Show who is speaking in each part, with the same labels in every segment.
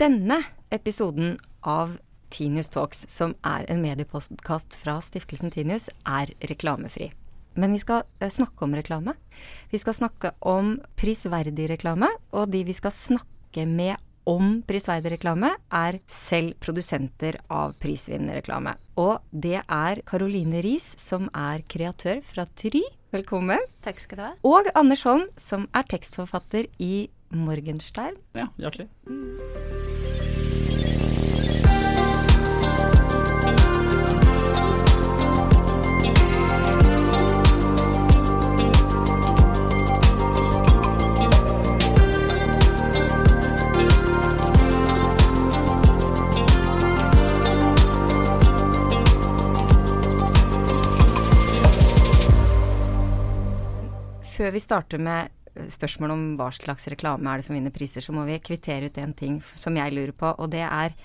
Speaker 1: Denne episoden av Tinius Talks, som er en mediepodkast fra stiftelsen Tinius, er reklamefri. Men vi skal eh, snakke om reklame. Vi skal snakke om prisverdig reklame, og de vi skal snakke med om prisverdig reklame, er selv produsenter av prisvinnende reklame. Og det er Caroline Riis, som er kreatør fra Try. Velkommen.
Speaker 2: Takk skal du ha.
Speaker 1: Og Anders Holm, som er tekstforfatter i Morgenstern.
Speaker 3: Ja, hjertelig.
Speaker 1: Før vi starter med spørsmål om hva slags reklame er det som vinner priser, så må vi kvittere ut en ting som jeg lurer på, og det er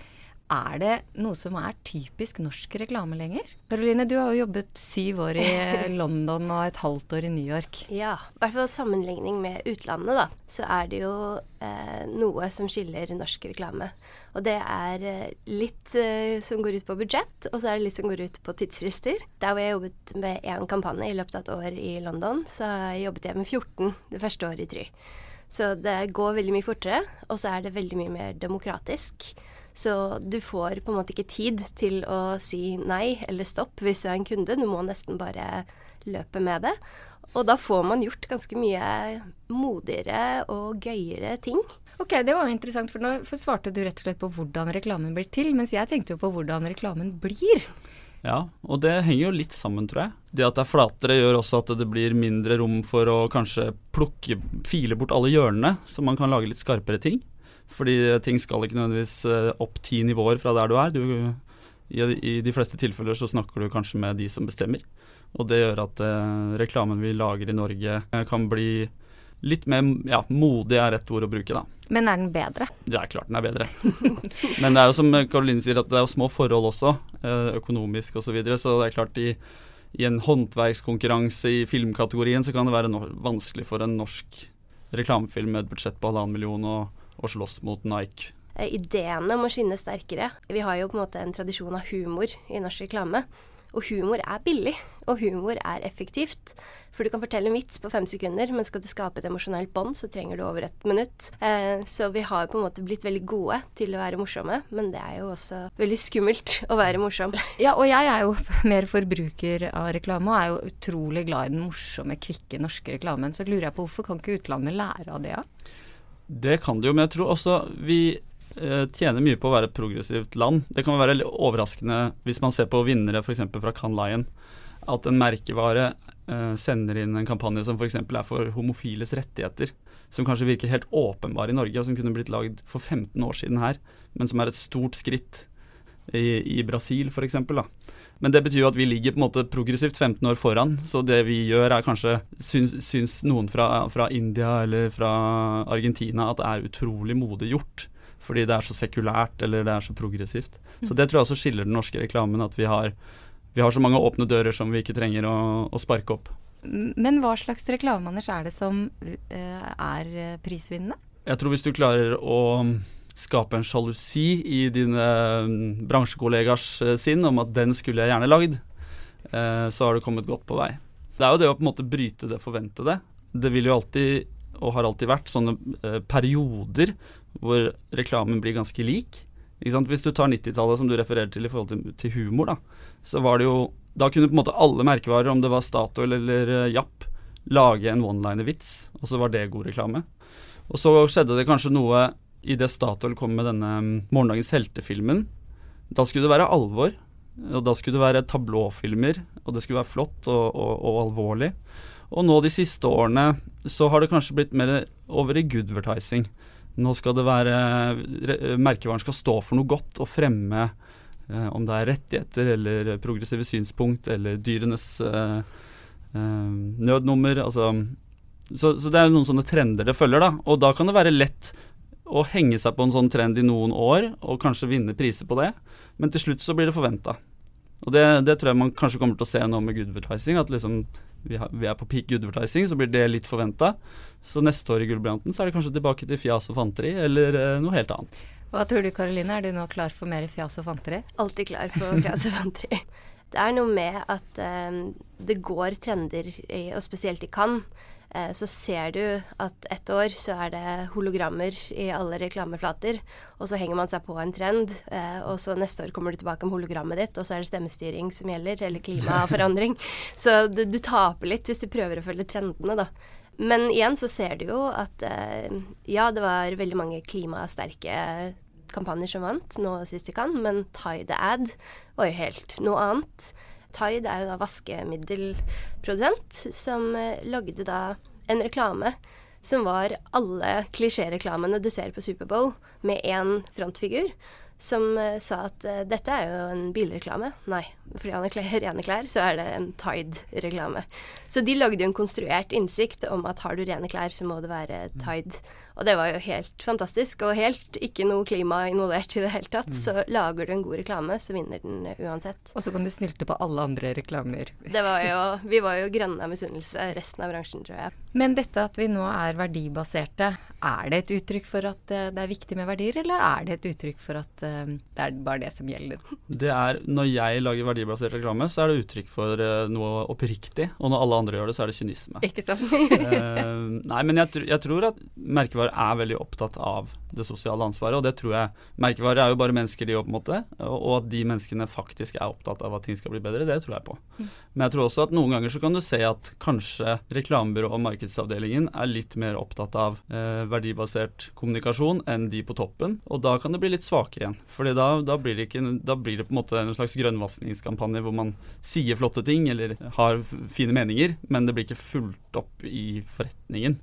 Speaker 1: er det noe som er typisk norsk reklame lenger? Karoline, du har jo jobbet syv år i London og et halvt år i New York.
Speaker 2: Ja, i hvert fall sammenligning med utlandet, da, så er det jo eh, noe som skiller norsk reklame. Og det er eh, litt eh, som går ut på budsjett, og så er det litt som går ut på tidsfrister. Der hvor jeg jobbet med én kampanje i løpet av et år i London, så jobbet jeg med 14 det første året i Try. Så det går veldig mye fortere, og så er det veldig mye mer demokratisk. Så du får på en måte ikke tid til å si nei eller stopp hvis du er en kunde. Du må nesten bare løpe med det. Og da får man gjort ganske mye modigere og gøyere ting.
Speaker 1: Ok, det var jo interessant, for nå svarte du rett og slett på hvordan reklamen blir til, mens jeg tenkte jo på hvordan reklamen blir.
Speaker 3: Ja, og det henger jo litt sammen, tror jeg. Det at det er flatere gjør også at det blir mindre rom for å kanskje plukke, file bort alle hjørnene, så man kan lage litt skarpere ting. Fordi ting skal ikke nødvendigvis eh, opp ti nivåer fra der du er. Du, i, i, de fleste tilfeller så snakker du kanskje med de som bestemmer. Og det gjør at eh, reklamen vi lager i Norge eh, kan bli litt mer ja, modig er rett ord å bruke, da.
Speaker 1: Men er den bedre?
Speaker 3: Det er klart den er bedre. Men det er jo som Karoline sier, at det er jo små forhold også, eh, økonomisk osv. Så, videre, så det er klart i, i en håndverkskonkurranse i filmkategorien så kan det være no vanskelig for en norsk reklamefilm med et budsjett på halvannen million og og slåss mot Nike.
Speaker 2: Eh, ideene må skinne sterkere. Vi har jo på en måte en tradisjon av humor i norsk reklame. Og humor er billig, og humor er effektivt. For du kan fortelle en vits på fem sekunder, men skal du skape et emosjonelt bånd, så trenger du over et minutt. Eh, så vi har på en måte blitt veldig gode til å være morsomme, men det er jo også veldig skummelt å være morsom.
Speaker 1: Ja, og jeg er jo mer forbruker av reklame, og er jo utrolig glad i den morsomme, kvikke norske reklamen. Så lurer jeg på hvorfor kan ikke utlandet lære av det? Ja?
Speaker 3: Det kan det jo, men jeg tror også vi eh, tjener mye på å være et progressivt land. Det kan være overraskende hvis man ser på vinnere f.eks. fra Can Lion, at en merkevare eh, sender inn en kampanje som f.eks. er for homofiles rettigheter. Som kanskje virker helt åpenbar i Norge, og som kunne blitt lagd for 15 år siden her, men som er et stort skritt i, i Brasil f.eks. Men det betyr jo at vi ligger på en måte progressivt 15 år foran. Så det vi gjør er kanskje, syns, syns noen fra, fra, India eller fra Argentina at det er utrolig modig gjort. Fordi det er så sekulært eller det er så progressivt. Så det tror jeg også skiller den norske reklamen. At vi har, vi har så mange åpne dører som vi ikke trenger å, å sparke opp.
Speaker 1: Men hva slags reklame, Anders, er det som uh, er prisvinnende?
Speaker 3: Jeg tror hvis du klarer å skape en sjalusi i dine mm, bransjekollegers eh, sinn om at den skulle jeg gjerne lagd, eh, så har du kommet godt på vei. Det er jo det å på en måte bryte det forventede. Det vil jo alltid, og har alltid vært, sånne eh, perioder hvor reklamen blir ganske lik. Hvis du tar 90-tallet som du refererer til i forhold til, til, humor, da, så var det jo Da kunne på en måte alle merkevarer, om det var Statoil eller Japp, lage en one-liner-vits, og så var det god reklame. Og så skjedde det kanskje noe idet Statoil kom med denne mm, Morgendagens heltefilmen, da skulle det være alvor. Og da skulle det være tablåfilmer, og det skulle være flott og, og, og, alvorlig. Og nå de siste årene så har det kanskje blitt mer over i goodvertising. Nå skal det være Merkevaren skal stå for noe godt og fremme eh, om det er rettigheter eller progressive synspunkt eller dyrenes eh, eh, nødnummer. Altså så, så, det er noen sånne trender det følger, da. Og da kan det være lett å henge seg på en sånn trend i noen år, og kanskje vinne priser på det. Men til slutt så blir det forventa. Og det, det, tror jeg man kanskje kommer til å se nå med goodvertising. At liksom vi, har, vi er på peak goodvertising, så blir det litt forventa. Så neste år i Gullbriljanten så er det kanskje tilbake til fjas og fanteri, eller eh, noe helt annet.
Speaker 1: Hva tror du Karoline, er du nå klar for mer fjas og fanteri?
Speaker 2: Alltid klar for fjas og fanteri. Det er noe med at um, det går trender, i, og spesielt i Cannes. Uh, så ser du at ett år så er det hologrammer i alle reklameflater, og så henger man seg på en trend, uh, og så neste år kommer du tilbake med hologrammet ditt, og så er det stemmestyring som gjelder, eller klimaforandring. så du, du taper litt hvis du prøver å følge trendene, da. Men igjen så ser du jo at uh, ja, det var veldig mange klimasterke kampanjer som vant nå sist de kan, men Tide Ad var jo helt noe annet. Tide er jo da vaskemiddelprodusent som uh, lagde da en reklame som var alle klisjéreklamene du ser på Superbowl, med én frontfigur som uh, sa at uh, dette er jo en bilreklame. Nei, fordi han har rene klær, så er det en Tide-reklame. Så de lagde jo en konstruert innsikt om at har du rene klær, så må det være Tide. Og det var jo helt fantastisk, og helt ikke noe klima involvert i det hele tatt. Mm. Så lager du en god reklame, så vinner den uansett.
Speaker 1: Og så kan du snylte på alle andre reklamer.
Speaker 2: Det var jo, vi var jo grønne av misunnelse, resten av bransjen, tror jeg.
Speaker 1: Men dette at vi nå er verdibaserte, er det et uttrykk for at eh, det er viktig med verdier, eller er det et uttrykk for at uh, det er bare det som gjelder?
Speaker 3: Det er, Når jeg lager verdibasert reklame, så er det uttrykk for uh, noe oppriktig. Og når alle andre gjør det, så er det kynisme.
Speaker 1: Ikke sant?
Speaker 3: uh, nei, men jeg, jeg tror at merkevarer er veldig opptatt av det sosiale ansvaret, og det tror jeg Merkevarer er jo bare mennesker, de òg, på en måte. Og at de menneskene faktisk er opptatt av at ting skal bli bedre, det tror jeg på. Mm. Men jeg tror også at noen ganger så kan du se at kanskje reklamebyrået og markedsavdelingen er litt mer opptatt av eh, verdibasert kommunikasjon enn de på toppen, og da kan det bli litt svakere igjen. Fordi da, da, blir, det ikke, da blir det på en måte en slags grønnvaskingskampanje hvor man sier flotte ting eller har fine meninger, men det blir ikke fulgt opp i forretningen.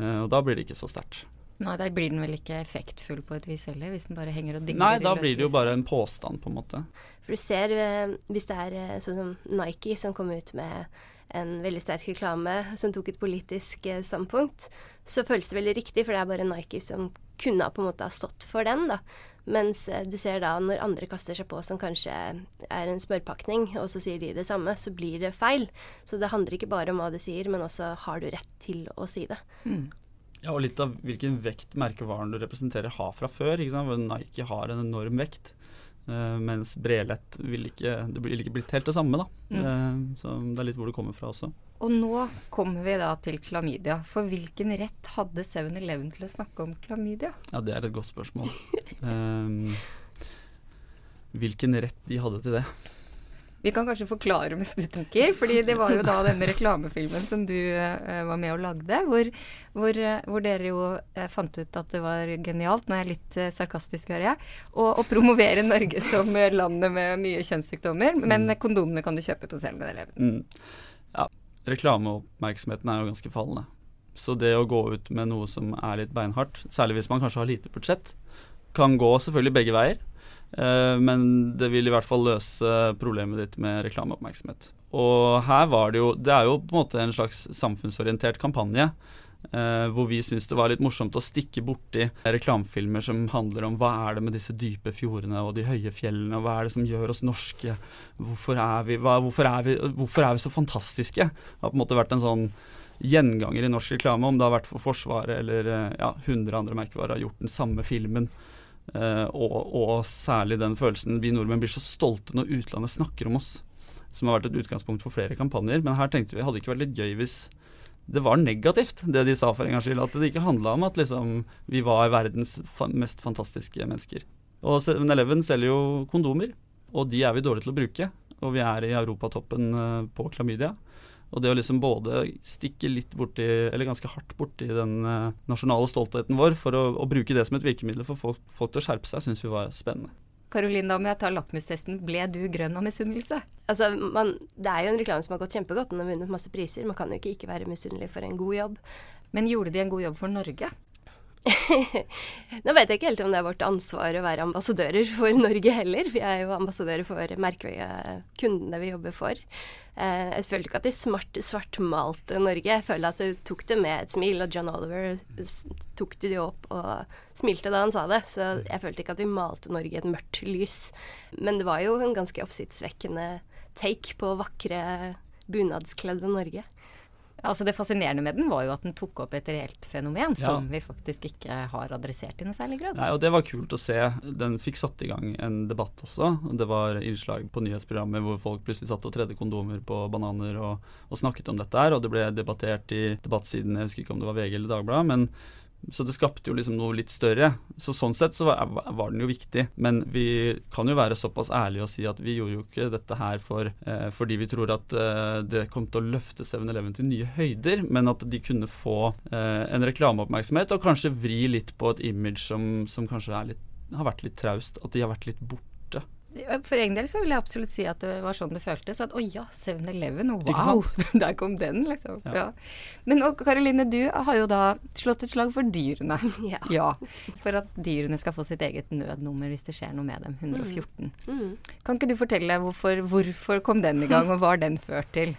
Speaker 3: Eh, og da blir det ikke så sterkt.
Speaker 1: Nei, da blir den vel ikke effektfull på et vis heller, hvis den bare henger og dingler
Speaker 3: Nei, da blir det jo bare en påstand, på en måte.
Speaker 2: For du ser, eh, hvis det er eh, sånn som Nike som kom ut med en veldig sterk reklame som tok et politisk standpunkt, så føles det veldig riktig, for det er bare Nike som kunne på en måte ha stått for den, da. Mens eh, du ser da når andre kaster seg på som kanskje er en smørpakning, og så sier de det samme, så blir det feil. Så det handler ikke bare om hva du sier, men også har du rett til å si det. Mm.
Speaker 3: Ja, og litt av hvilken vekt merkevaren du representerer har fra før. Nike har en enorm vekt. Uh, mens Brelett vil ikke Det blir ikke blitt helt det samme, da. Mm. Uh, så det er litt hvor det kommer fra også.
Speaker 1: Og nå kommer vi da til klamydia. For hvilken rett hadde 7-Eleven til å snakke om klamydia?
Speaker 3: Ja, det er et godt spørsmål. um, hvilken rett de hadde til det?
Speaker 1: Vi kan kanskje forklare mens du tenker, fordi det var jo da denne reklamefilmen som du uh, var med og lagde, hvor, hvor, uh, hvor dere jo uh, fant ut at det var genialt, nå er jeg litt sarkastisk, hører jeg, å, å promovere Norge som landet med mye kjønnssykdommer, men mm. kondomene kan du kjøpe på selv med eleven.
Speaker 3: Mm. Ja, reklameoppmerksomheten er jo ganske fallende. Så det å gå ut med noe som er litt beinhardt, særlig hvis man kanskje har lite budsjett, kan gå selvfølgelig begge veier. Uh, men det vil i hvert fall løse problemet ditt med reklameoppmerksomhet. Og her var det jo Det er jo på en måte en slags samfunnsorientert kampanje. Uh, hvor vi syns det var litt morsomt å stikke borti reklamefilmer som handler om hva er det med disse dype fjordene og de høye fjellene, og hva er det som gjør oss norske? Hvorfor er vi, hva, hvorfor er vi, hvorfor er vi så fantastiske? Det har på en måte vært en sånn gjenganger i norsk reklame, om det har vært for Forsvaret eller uh, ja, 100 andre merkevarer har gjort den samme filmen. Uh, og, og, særlig den følelsen vi nordmenn blir så stolte når utlandet snakker om oss. Som har vært et utgangspunkt for flere kampanjer. Men her tenkte vi hadde ikke vært litt gøy hvis det var negativt, det de sa for en gangs skyld. At det ikke handla om at liksom, vi var verdens mest fantastiske mennesker. Og 7-Eleven selger jo kondomer, og de er vi dårlige til å bruke. Og vi er i europatoppen uh, på klamydia. Og det å liksom både stikke litt borti, eller ganske hardt borti den uh, nasjonale stoltheten vår for å, å, bruke det som et virkemiddel for folk, folk til å skjerpe seg, syns vi var spennende.
Speaker 1: Karoline, da må jeg ta lakmustesten. Ble du grønn av misunnelse?
Speaker 2: Altså, man, det er jo en reklame som har gått kjempegodt. Den har vunnet masse priser. Man kan jo ikke ikke være misunnelig for en god jobb.
Speaker 1: Men gjorde de en god jobb for Norge?
Speaker 2: Nå vet jeg ikke helt om det er vårt ansvar å være ambassadører for Norge heller. Vi er jo ambassadører for merkekundene vi jobber for. Eh, jeg følte ikke at de smart, svartmalte Norge. Jeg føler at de tok det med et smil, og John Oliver tok det opp og smilte da han sa det. Så jeg følte ikke at vi malte Norge i et mørkt lys. Men det var jo en ganske oppsiktsvekkende take på vakre bunadskledde Norge.
Speaker 1: Altså Det fascinerende med den var jo at den tok opp et reelt fenomen
Speaker 3: Ja.
Speaker 1: som vi faktisk ikke har adressert i noe særlig grad.
Speaker 3: Nei, og det var kult å se. Den fikk satt i gang en debatt også. Det var innslag på nyhetsprogrammer hvor folk plutselig satt og tredde kondomer på bananer og, og snakket om dette her, og det ble debattert i debattsiden, jeg husker ikke om det var VG eller Dagbladet, men så det skapte jo liksom noe litt større. Så sånn sett så var, var den jo viktig. Men vi kan jo være såpass ærlige og si at vi gjorde jo ikke dette her for, eh, fordi vi tror at eh, det kom til å løfte 7-Eleven til nye høyder, men at de kunne få eh, en reklameoppmerksomhet og kanskje vri litt på et image som, som kanskje litt, har vært litt traust. At de har vært litt borte.
Speaker 1: For egen del så vil jeg absolutt si at det var sånn det føltes. At å ja, 7-Eleven,
Speaker 3: Ikke
Speaker 1: wow! Der kom den, liksom.
Speaker 3: Ja.
Speaker 1: Ja. Men og Karoline, du har jo da slått et slag for dyrene.
Speaker 2: Ja.
Speaker 1: Ja. For at dyrene skal få sitt eget nødnummer hvis det skjer noe med dem. 114.
Speaker 2: Mm.
Speaker 1: Kan ikke du fortelle hvorfor, hvorfor kom den i gang, og hva har den ført til?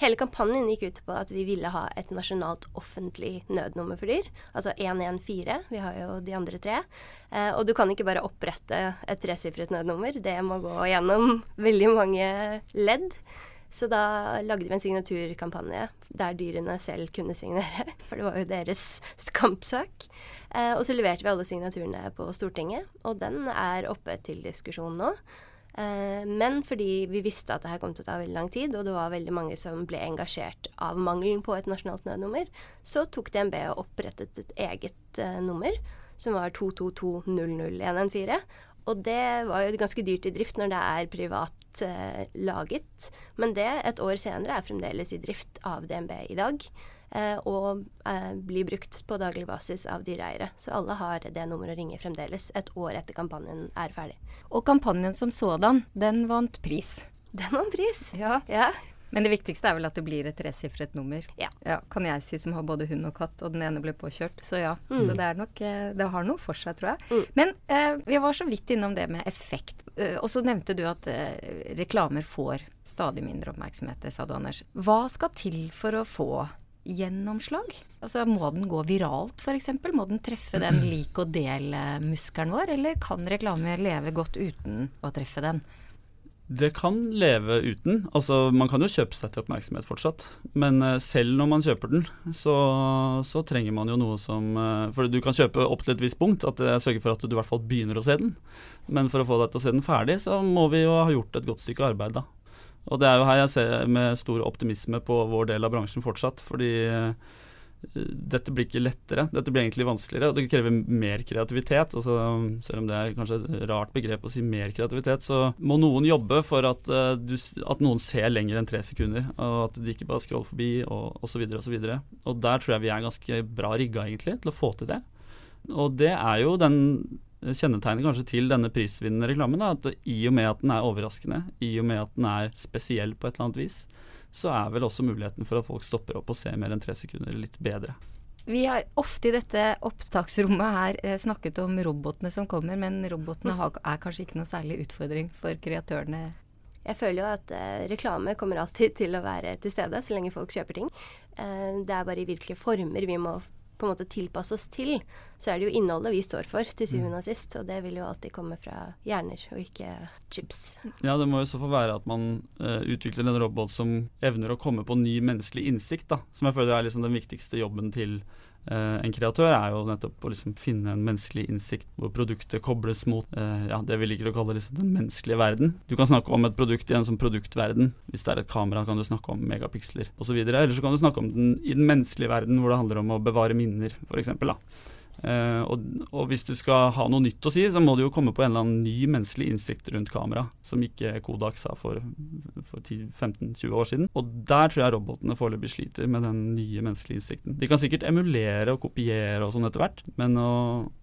Speaker 2: Hele kampanjen gikk ut på at vi ville ha et nasjonalt offentlig nødnummer for dyr. Altså 114. Vi har jo de andre tre. Eh, og du kan ikke bare opprette et tresifret nødnummer. Det må gå gjennom veldig mange ledd. Så da lagde vi en signaturkampanje der dyrene selv kunne signere. For det var jo deres kampsak. Eh, og så leverte vi alle signaturene på Stortinget, og den er oppe til diskusjon nå. Eh, men fordi vi visste at det her kom til å ta veldig lang tid, og det var veldig mange som ble engasjert av mangelen på et nasjonalt nødnummer, så tok DNB og opprettet et eget uh, nummer, som var 222-00114. Og det var jo ganske dyrt i drift når det er privat uh, laget, men det et år senere er fremdeles i drift av DNB i dag. Eh, og eh, blir brukt på daglig basis av dyreeiere. Så alle har det nummeret å ringe fremdeles, et år etter kampanjen er ferdig.
Speaker 1: Og kampanjen som sådan, den vant pris.
Speaker 2: Den vant pris.
Speaker 1: Ja.
Speaker 2: Ja.
Speaker 1: Men det viktigste er vel at det blir et tresifret nummer.
Speaker 2: Ja.
Speaker 1: Kan jeg si som har både hund og katt, og den ene ble påkjørt. Så ja.
Speaker 2: Mm.
Speaker 1: Så det er nok eh, Det har noe for seg, tror jeg.
Speaker 2: Mm.
Speaker 1: Men eh, vi var så vidt innom det med effekt. Eh, og så nevnte du at eh, reklamer får stadig mindre oppmerksomhet. Det sa du, Anders. Hva skal til for å få gjennomslag? Altså Må den gå viralt, f.eks.? Må den treffe den lik og del-muskelen vår, eller kan reklame leve godt uten å treffe den?
Speaker 3: Det kan leve uten. Altså, man kan jo kjøpe seg til oppmerksomhet fortsatt. Men eh, selv når man kjøper den, så, så trenger man jo noe som eh, For du kan kjøpe opp til et visst punkt, at jeg sørger for at du i hvert fall begynner å se den. Men for å få deg til å se den ferdig, så må vi jo ha gjort et godt stykke arbeid, da. Og det er jo her jeg ser med stor optimisme på vår del av bransjen fortsatt. Fordi eh, dette blir ikke lettere, dette blir egentlig vanskeligere. Og det krever mer kreativitet. Altså, selv om det er kanskje et rart begrep å si mer kreativitet, så må noen jobbe for at, uh, du, at noen ser lenger enn tre sekunder. Og at de ikke bare scroller forbi, og osv. Og, så videre. og der tror jeg vi er ganske bra rigga egentlig til å få til det. Og det er jo den kjennetegnet kanskje til denne prisvinnende reklamen. Da, at I og med at den er overraskende, i og med at den er spesiell på et eller annet vis, så er vel også muligheten for at folk stopper opp og ser mer enn tre sekunder litt bedre.
Speaker 1: Vi har ofte i dette opptaksrommet her eh, snakket om robotene som kommer, men robotene er kanskje ikke noe særlig utfordring for kreatørene.
Speaker 2: Jeg føler jo at eh, reklame kommer alltid til å være til stede så lenge folk kjøper ting. Eh, det er bare i hvilke former vi må på en måte tilpasse oss til. Så er det jo innholdet vi står for til syvende og sist, og det vil jo alltid komme fra hjerner og ikke chips.
Speaker 3: Ja, det må jo så få være at man uh, utvikler en robot som evner å komme på ny menneskelig innsikt, da. Som jeg føler er liksom den viktigste jobben til en kreatør, er jo nettopp å liksom finne en menneskelig innsikt hvor produktet kobles mot eh, ja, det vi liker å kalle liksom den menneskelige verden. Du kan snakke om et produkt i en sånn produktverden. Hvis det er et kamera, kan du snakke om megapiksler osv. Eller så kan du snakke om den i den menneskelige verden, hvor det handler om å bevare minner, f.eks. Uh, og, og hvis du skal ha noe nytt å si, så må du jo komme på en eller annen ny menneskelig innsikt rundt kamera, som ikke Kodak sa for, for 10-15-20 år siden. Og der tror jeg robotene foreløpig sliter med den nye menneskelige innsikten. De kan sikkert emulere og kopiere og sånn etter hvert, men å,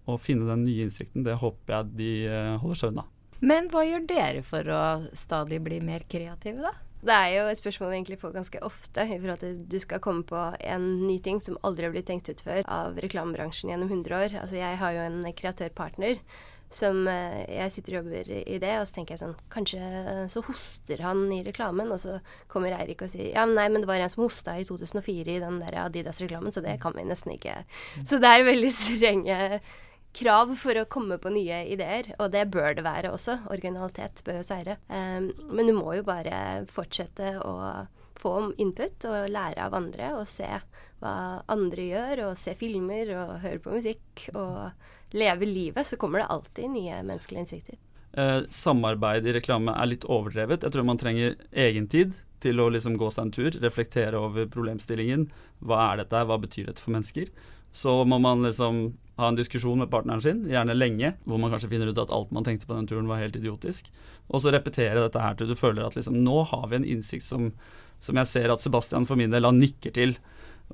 Speaker 3: å, finne den nye innsikten, det håper jeg de uh, holder seg unna.
Speaker 1: Men hva gjør dere for å stadig bli mer kreative, da?
Speaker 2: Det er jo et spørsmål vi egentlig får ganske ofte, i forhold til at du skal komme på en ny ting som aldri har blitt tenkt ut før av reklamebransjen gjennom 100 år. Altså jeg har jo en kreatørpartner som eh, jeg sitter og jobber i det, og så tenker jeg sånn Kanskje så hoster han i reklamen, og så kommer Eirik og sier ja, men nei, men det var en som hosta i 2004 i den der Adidas-reklamen, så det kan vi nesten ikke. Så det er veldig strenge krav for å komme på nye ideer, og det bør det være også. Originalitet bør jo seire. Um, men du må jo bare fortsette å få input og lære av andre og se hva andre gjør, og se filmer og høre på musikk og leve livet, så kommer det alltid nye menneskelige innsikter.
Speaker 3: Eh, samarbeid i reklame er litt overdrevet. Jeg tror man trenger egentid til å liksom gå seg en tur, reflektere over problemstillingen. Hva er dette, hva betyr dette for mennesker? Så må man liksom ha en diskusjon med partneren sin, gjerne lenge, hvor man kanskje finner ut at alt man tenkte på den turen var helt idiotisk. Og så repetere dette her til du føler at liksom nå har vi en innsikt som, som jeg ser at Sebastian for min del han nikker til.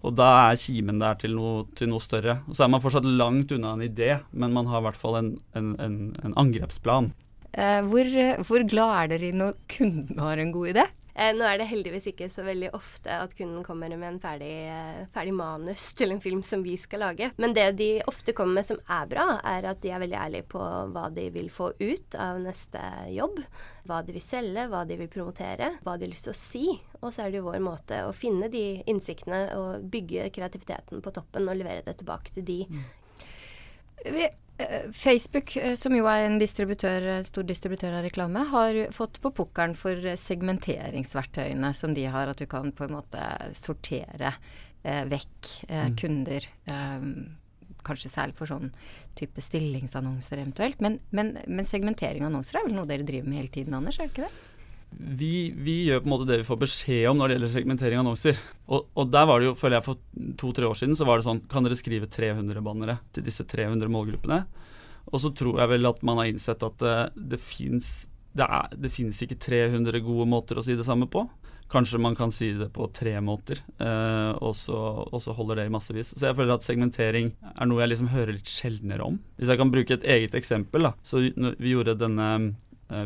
Speaker 3: Og da er kimen der til noe, til noe, større. Og så er man fortsatt langt unna en idé, men man har i hvert fall en, en, en, en angrepsplan.
Speaker 1: Eh, hvor, hvor glad er dere i når kunden har en god idé?
Speaker 2: Eh, nå er det heldigvis ikke så veldig ofte at kunden kommer med en ferdig, eh, ferdig, manus til en film som vi skal lage. Men det de ofte kommer med som er bra, er at de er veldig ærlige på hva de vil få ut av neste jobb. Hva de vil selge, hva de vil promotere, hva de har lyst til å si. Og så er det jo vår måte å finne de innsiktene og bygge kreativiteten på toppen og levere det tilbake til de. Mm.
Speaker 1: Vi Facebook, eh, som jo er en distributør, stor distributør av reklame, har fått på pukkelen for segmenteringsverktøyene som de har. At du kan på en måte sortere eh, vekk eh, mm. kunder. Eh, kanskje særlig for sånn type stillingsannonser eventuelt. Men, men, men, segmentering av annonser er vel noe dere driver med hele tiden, Anders? er det ikke det?
Speaker 3: Vi, vi, gjør på en måte det vi får beskjed om når det gjelder segmentering av annonser. Og, og, der var det jo, føler jeg for to-tre år siden, så var det sånn Kan dere skrive 300 bannere til disse 300 målgruppene? Og så tror jeg vel at man har innsett at det, det fins det, det finnes ikke 300 gode måter å si det samme på. Kanskje man kan si det på tre måter, eh, og, så, og, så, holder det i massevis. Så jeg føler at segmentering er noe jeg liksom hører litt sjeldnere om. Hvis jeg kan bruke et eget eksempel, da. Så vi gjorde denne Eh,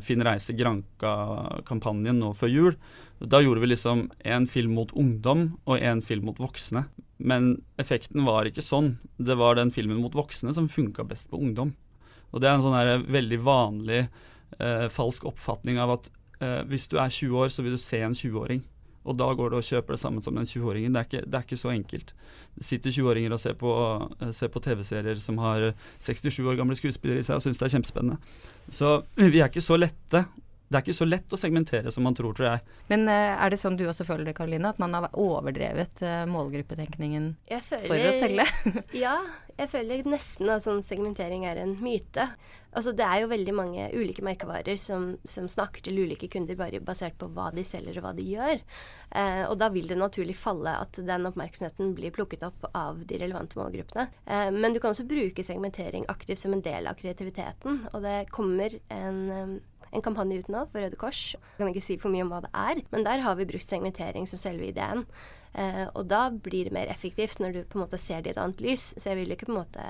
Speaker 3: Finn Reise Granka-kampanjen nå før jul. Da gjorde vi liksom en film mot ungdom og en film mot voksne. Men effekten var ikke sånn. Det var den filmen mot voksne som funka best på ungdom. Og det er en sånn her veldig vanlig eh, falsk oppfatning av at eh, hvis du er 20 år, så vil du se en 20-åring. Og da går det og kjøper det samme som den 20-åringen. Det, det, er ikke så enkelt. Det sitter 20-åringer og ser på, uh, på TV-serier som har 67 år gamle skuespillere i seg og syns det er kjempespennende. Så vi er ikke så lette det er ikke så lett å segmentere som man tror, tror jeg.
Speaker 1: Men uh, er det sånn du også føler det, Karoline? At man har overdrevet uh, målgruppetenkningen føler, for å selge?
Speaker 2: ja, jeg føler nesten at sånn segmentering er en myte. Altså det er jo veldig mange ulike merkevarer som, som, snakker til ulike kunder bare basert på hva de selger og hva de gjør. Eh, og da vil det naturlig falle at den oppmerksomheten blir plukket opp av de relevante målgruppene. men du kan også bruke segmentering aktivt som en del av kreativiteten. Og det kommer en en kampanje ut for Røde Kors. Jeg kan ikke si for mye om hva det er, men der har vi brukt segmentering som selve ideen. Uh, og da blir det mer effektivt når du på en måte ser det i et annet lys. Så jeg vil ikke på en måte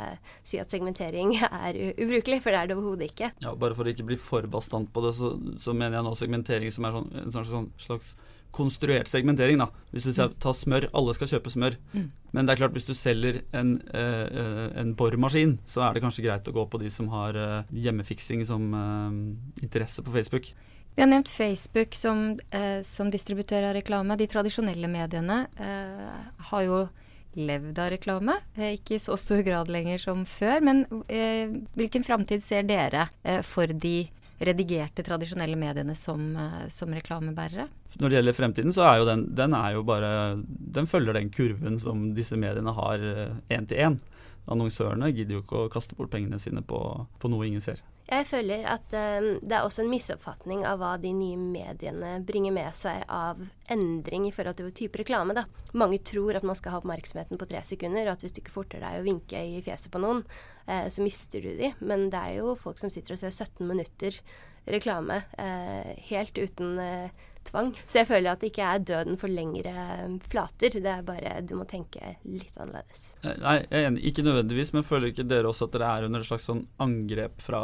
Speaker 2: si at segmentering er ubrukelig, for det er det overhodet ikke.
Speaker 3: Ja, Bare for å ikke bli for bastant på det, så, så mener jeg nå segmentering som er sånn, en slags, sånn slags konstruert segmentering. da. Hvis du tar smør, alle skal kjøpe smør. Mm. Men det er klart hvis du selger en, eh, en boremaskin, så er det kanskje greit å gå på de som har eh, hjemmefiksing som eh, interesse på Facebook.
Speaker 1: Vi har nevnt Facebook som, eh, som distributør av reklame. De tradisjonelle mediene eh, har jo levd av reklame. Eh, ikke i så stor grad lenger som før. Men hvilken framtid ser dere for de redigerte, tradisjonelle mediene som, eh, som, reklamebærere?
Speaker 3: Når det gjelder fremtiden, så er jo den, den er jo bare Den følger den kurven som disse mediene har én til én. Annonsørene gidder jo ikke å kaste bort pengene sine på, på noe ingen ser.
Speaker 2: Jeg føler at um, det er også en misoppfatning av hva de nye mediene bringer med seg av endring i forhold til type reklame. Da. Mange tror at man skal ha oppmerksomheten på tre sekunder, og at hvis du ikke forter deg å vinke i fjeset på noen, uh, så mister du de. Men det er jo folk som sitter og ser 17 minutter reklame uh, helt uten uh, tvang. Så jeg føler at det ikke er døden for lengre flater. Det er bare du må tenke litt annerledes.
Speaker 3: Nei, jeg er enig. Ikke nødvendigvis, men føler ikke dere også at dere er under et slags sånn angrep fra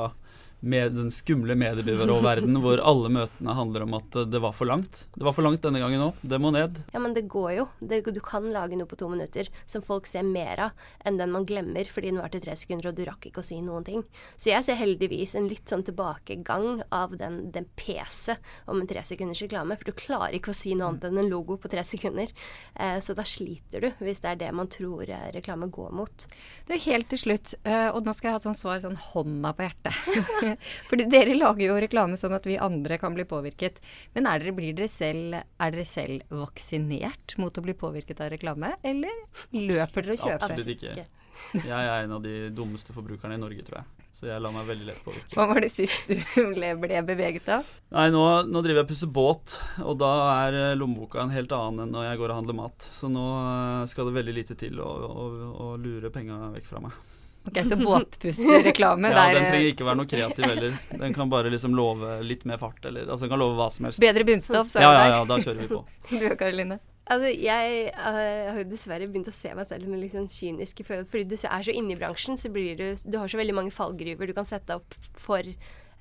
Speaker 3: med den skumle mediebyråverdenen hvor alle møtene handler om at det var for langt. Det var for langt denne gangen òg. Det må ned.
Speaker 2: Ja, men det går jo. Det, du kan lage noe på to minutter som folk ser mer av enn den man glemmer fordi den varte tre sekunder og du rakk ikke å si noen ting. Så jeg ser heldigvis en litt sånn tilbakegang av den, den PC om en tre sekunders reklame. For du klarer ikke å si noe annet enn en logo på tre sekunder. Eh, så da sliter du, hvis det er det man tror eh, reklame går mot.
Speaker 1: Det er helt til slutt, uh, og nå skal jeg ha sånn svar sånn hånda på hjertet. Fordi dere lager jo reklame sånn at vi andre kan bli påvirket. Men er dere, blir dere selv, er dere selv vaksinert mot å bli påvirket av reklame, eller løper dere og kjøper?
Speaker 3: Absolutt ikke. Jeg er en av de dummeste forbrukerne i Norge, tror jeg. Så jeg lar meg veldig lett påvirke.
Speaker 1: Hva var det sist du ble beveget av?
Speaker 3: Nei, nå, nå driver jeg og pusser båt, og da er eh, lommeboka en helt annen enn når jeg går og handler mat. Så nå eh, skal det veldig lite til å, å, å lure penga vekk fra meg.
Speaker 1: Ok, Så båtpussreklame
Speaker 3: Ja,
Speaker 1: der
Speaker 3: den trenger
Speaker 1: eh,
Speaker 3: ikke være noe kreativ heller. Den kan bare liksom love litt mer fart, eller altså den kan love hva som helst.
Speaker 1: Bedre bunnstoff, så er
Speaker 3: Ja,
Speaker 1: det
Speaker 3: ja,
Speaker 1: der.
Speaker 3: ja, da kjører vi på.
Speaker 1: Du og Karoline?
Speaker 2: Altså, jeg eh, har jo dessverre begynt å se meg selv med litt sånn kyniske følelser. Fordi du er så inne i bransjen, så blir du Du har så veldig mange fallgruver du kan sette opp for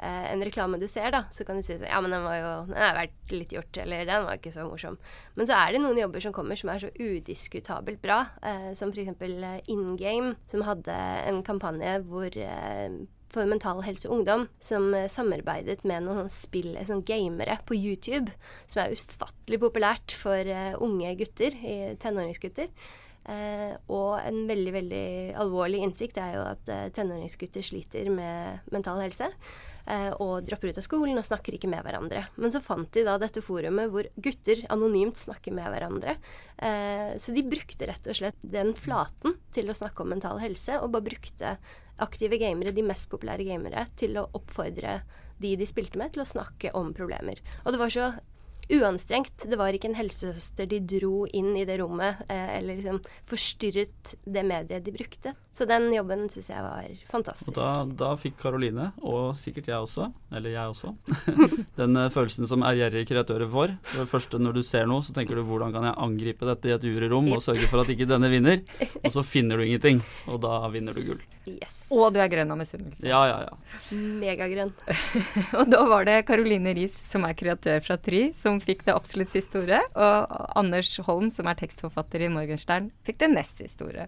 Speaker 2: eh, en reklame du ser, da. Så kan du si sånn Ja, men den var jo Den har vært litt gjort, eller den var ikke så morsom. Men så er det noen jobber som kommer som er så udiskutabelt bra. Eh, som f.eks. Uh, In Game, som hadde en kampanje hvor eh, for Mental Helse Ungdom, som eh, samarbeidet med noen spill, sånn gamere på YouTube, som er ufattelig populært for uh, unge gutter, tenåringsgutter. Uh, og en veldig, veldig alvorlig innsikt er jo at uh, tenåringsgutter sliter med mental helse. Eh, og dropper ut av skolen og snakker ikke med hverandre. Men så fant de da dette forumet hvor gutter anonymt snakker med hverandre. Eh, så de brukte rett og slett den flaten til å snakke om mental helse, og bare brukte aktive gamere, de mest populære gamere, til å oppfordre de de spilte med, til å snakke om problemer. Og det var så uanstrengt. Det var ikke en helsesøster de dro inn i det rommet, eh, eller liksom forstyrret det mediet de brukte. Så den jobben syns jeg var fantastisk.
Speaker 3: Og da, da fikk Karoline, og sikkert jeg også, eller jeg også, den eh, følelsen som ærgjerrige kreatører får. For det første når du ser noe, så tenker du hvordan kan jeg angripe dette i et juryrom og sørge for at ikke denne vinner? Og så finner du ingenting, og da vinner du gull.
Speaker 2: Yes.
Speaker 1: Og du er grønn av misunnelse.
Speaker 3: Ja, ja, ja.
Speaker 2: Megagrønn.
Speaker 1: Og da var det Caroline Riis, som er kreatør fra Try, som fikk det absolutt siste ordet. Og Anders Holm, som er tekstforfatter i Morgenstern, fikk det nest siste ordet.